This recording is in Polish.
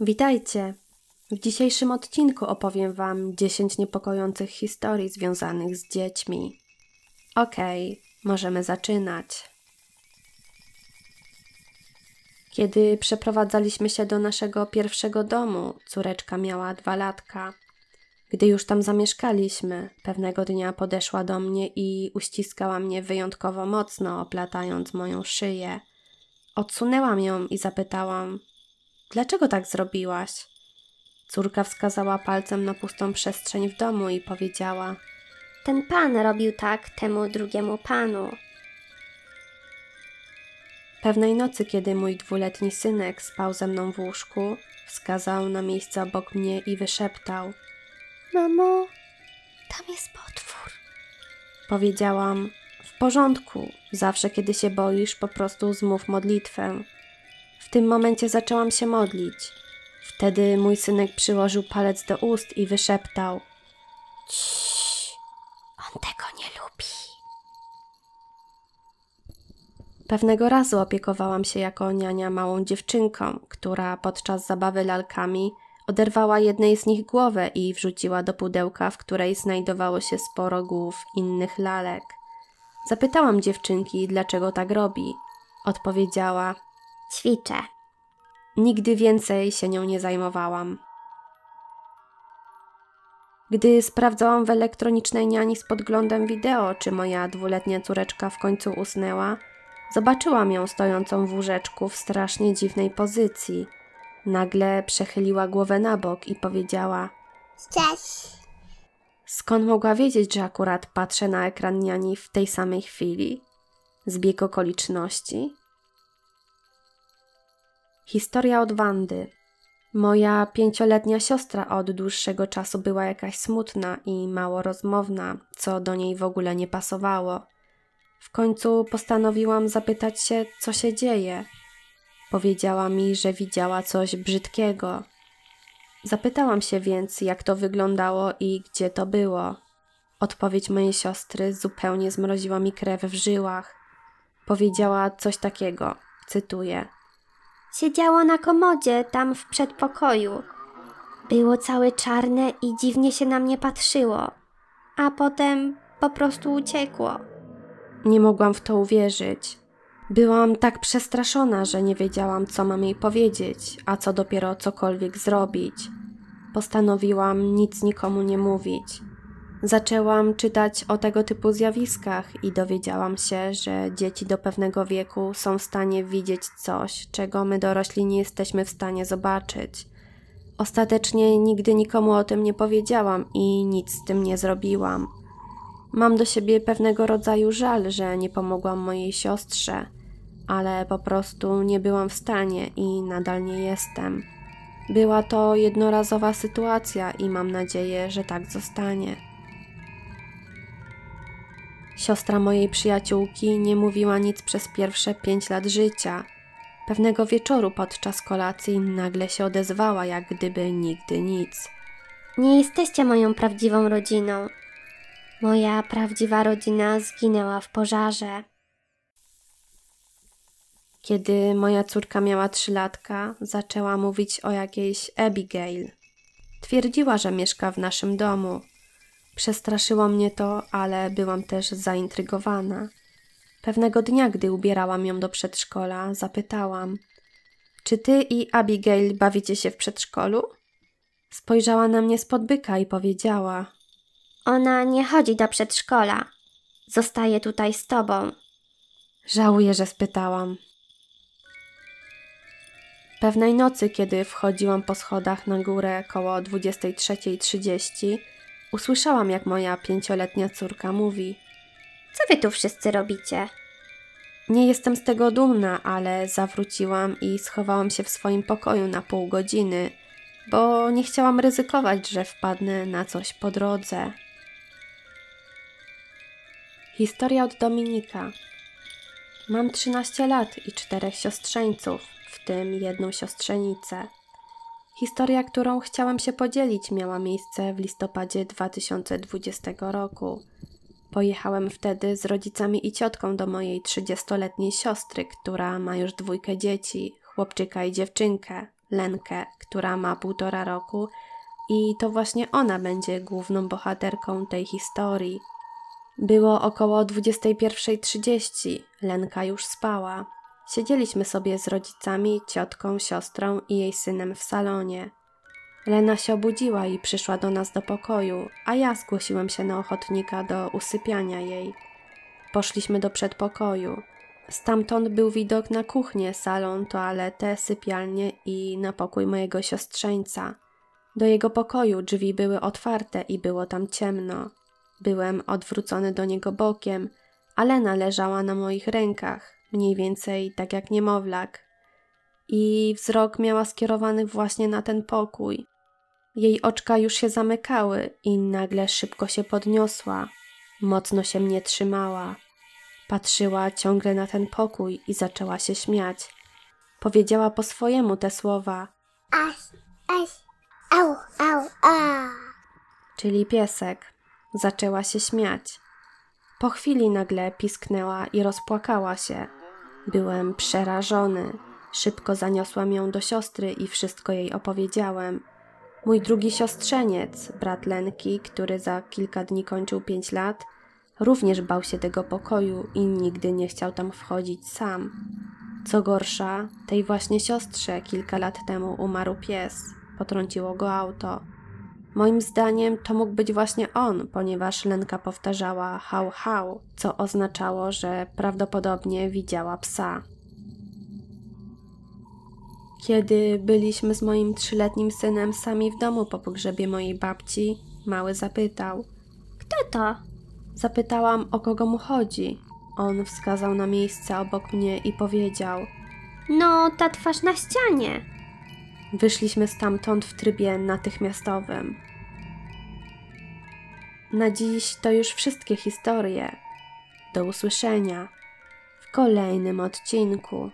Witajcie! W dzisiejszym odcinku opowiem Wam 10 niepokojących historii związanych z dziećmi. Okej, możemy zaczynać. Kiedy przeprowadzaliśmy się do naszego pierwszego domu, córeczka miała dwa latka. Gdy już tam zamieszkaliśmy, pewnego dnia podeszła do mnie i uściskała mnie wyjątkowo mocno, oplatając moją szyję. Odsunęłam ją i zapytałam: Dlaczego tak zrobiłaś? Córka wskazała palcem na pustą przestrzeń w domu i powiedziała: Ten pan robił tak temu drugiemu panu. Pewnej nocy, kiedy mój dwuletni synek spał ze mną w łóżku, wskazał na miejsce obok mnie i wyszeptał: Mamo, tam jest potwór. Powiedziałam: W porządku, zawsze kiedy się boisz, po prostu zmów modlitwę. W tym momencie zaczęłam się modlić. Wtedy mój synek przyłożył palec do ust i wyszeptał: Ciii, on tego nie lubi. Pewnego razu opiekowałam się jako niania małą dziewczynką, która podczas zabawy lalkami oderwała jednej z nich głowę i wrzuciła do pudełka, w której znajdowało się sporo głów innych lalek. Zapytałam dziewczynki, dlaczego tak robi. Odpowiedziała: Ćwiczę. Nigdy więcej się nią nie zajmowałam. Gdy sprawdzałam w elektronicznej niani z podglądem wideo, czy moja dwuletnia córeczka w końcu usnęła, zobaczyłam ją stojącą w łóżeczku w strasznie dziwnej pozycji. Nagle przechyliła głowę na bok i powiedziała: Cześć. Skąd mogła wiedzieć, że akurat patrzę na ekran niani w tej samej chwili? Zbieg okoliczności? Historia od Wandy. Moja pięcioletnia siostra od dłuższego czasu była jakaś smutna i mało rozmowna, co do niej w ogóle nie pasowało. W końcu postanowiłam zapytać się, co się dzieje. Powiedziała mi, że widziała coś brzydkiego. Zapytałam się więc, jak to wyglądało i gdzie to było. Odpowiedź mojej siostry zupełnie zmroziła mi krew w żyłach. Powiedziała coś takiego, cytuję. Siedziało na komodzie tam w przedpokoju. Było całe czarne i dziwnie się na mnie patrzyło. A potem po prostu uciekło. Nie mogłam w to uwierzyć. Byłam tak przestraszona, że nie wiedziałam, co mam jej powiedzieć, a co dopiero cokolwiek zrobić. Postanowiłam nic nikomu nie mówić. Zaczęłam czytać o tego typu zjawiskach i dowiedziałam się, że dzieci do pewnego wieku są w stanie widzieć coś, czego my dorośli nie jesteśmy w stanie zobaczyć. Ostatecznie nigdy nikomu o tym nie powiedziałam i nic z tym nie zrobiłam. Mam do siebie pewnego rodzaju żal, że nie pomogłam mojej siostrze, ale po prostu nie byłam w stanie i nadal nie jestem. Była to jednorazowa sytuacja i mam nadzieję, że tak zostanie. Siostra mojej przyjaciółki nie mówiła nic przez pierwsze pięć lat życia. Pewnego wieczoru podczas kolacji nagle się odezwała, jak gdyby nigdy nic. Nie jesteście moją prawdziwą rodziną. Moja prawdziwa rodzina zginęła w pożarze. Kiedy moja córka miała trzy latka, zaczęła mówić o jakiejś Abigail. Twierdziła, że mieszka w naszym domu. Przestraszyło mnie to, ale byłam też zaintrygowana. Pewnego dnia, gdy ubierałam ją do przedszkola, zapytałam: Czy ty i Abigail bawicie się w przedszkolu? Spojrzała na mnie spod byka i powiedziała: Ona nie chodzi do przedszkola. Zostaje tutaj z tobą. Żałuję, że spytałam. Pewnej nocy, kiedy wchodziłam po schodach na górę koło 23.30, usłyszałam, jak moja pięcioletnia córka mówi: Co wy tu wszyscy robicie? Nie jestem z tego dumna, ale zawróciłam i schowałam się w swoim pokoju na pół godziny, bo nie chciałam ryzykować, że wpadnę na coś po drodze. Historia od Dominika. Mam 13 lat i czterech siostrzeńców, w tym jedną siostrzenicę. Historia, którą chciałam się podzielić, miała miejsce w listopadzie 2020 roku. Pojechałem wtedy z rodzicami i ciotką do mojej 30-letniej siostry, która ma już dwójkę dzieci, chłopczyka i dziewczynkę. Lenkę, która ma półtora roku i to właśnie ona będzie główną bohaterką tej historii. Było około 21.30, Lenka już spała. Siedzieliśmy sobie z rodzicami, ciotką, siostrą i jej synem w salonie. Lena się obudziła i przyszła do nas do pokoju, a ja zgłosiłem się na ochotnika do usypiania jej. Poszliśmy do przedpokoju. Stamtąd był widok na kuchnię, salon, toaletę, sypialnię i na pokój mojego siostrzeńca. Do jego pokoju drzwi były otwarte i było tam ciemno. Byłem odwrócony do niego bokiem, a Lena leżała na moich rękach, mniej więcej tak jak niemowlak. I wzrok miała skierowany właśnie na ten pokój. Jej oczka już się zamykały i nagle szybko się podniosła. Mocno się mnie trzymała. Patrzyła ciągle na ten pokój i zaczęła się śmiać. Powiedziała po swojemu te słowa, Aś, aś, au, au, a. czyli piesek. Zaczęła się śmiać. Po chwili nagle pisknęła i rozpłakała się. Byłem przerażony. Szybko zaniosłam ją do siostry i wszystko jej opowiedziałem. Mój drugi siostrzeniec, brat Lenki, który za kilka dni kończył pięć lat, również bał się tego pokoju i nigdy nie chciał tam wchodzić sam. Co gorsza, tej właśnie siostrze kilka lat temu umarł pies, potrąciło go auto. Moim zdaniem to mógł być właśnie on, ponieważ Lenka powtarzała hał hał, co oznaczało, że prawdopodobnie widziała psa. Kiedy byliśmy z moim trzyletnim synem sami w domu po pogrzebie mojej babci, mały zapytał. Kto to? Zapytałam, o kogo mu chodzi. On wskazał na miejsce obok mnie i powiedział: No, ta twarz na ścianie. Wyszliśmy stamtąd w trybie natychmiastowym. Na dziś to już wszystkie historie. Do usłyszenia w kolejnym odcinku.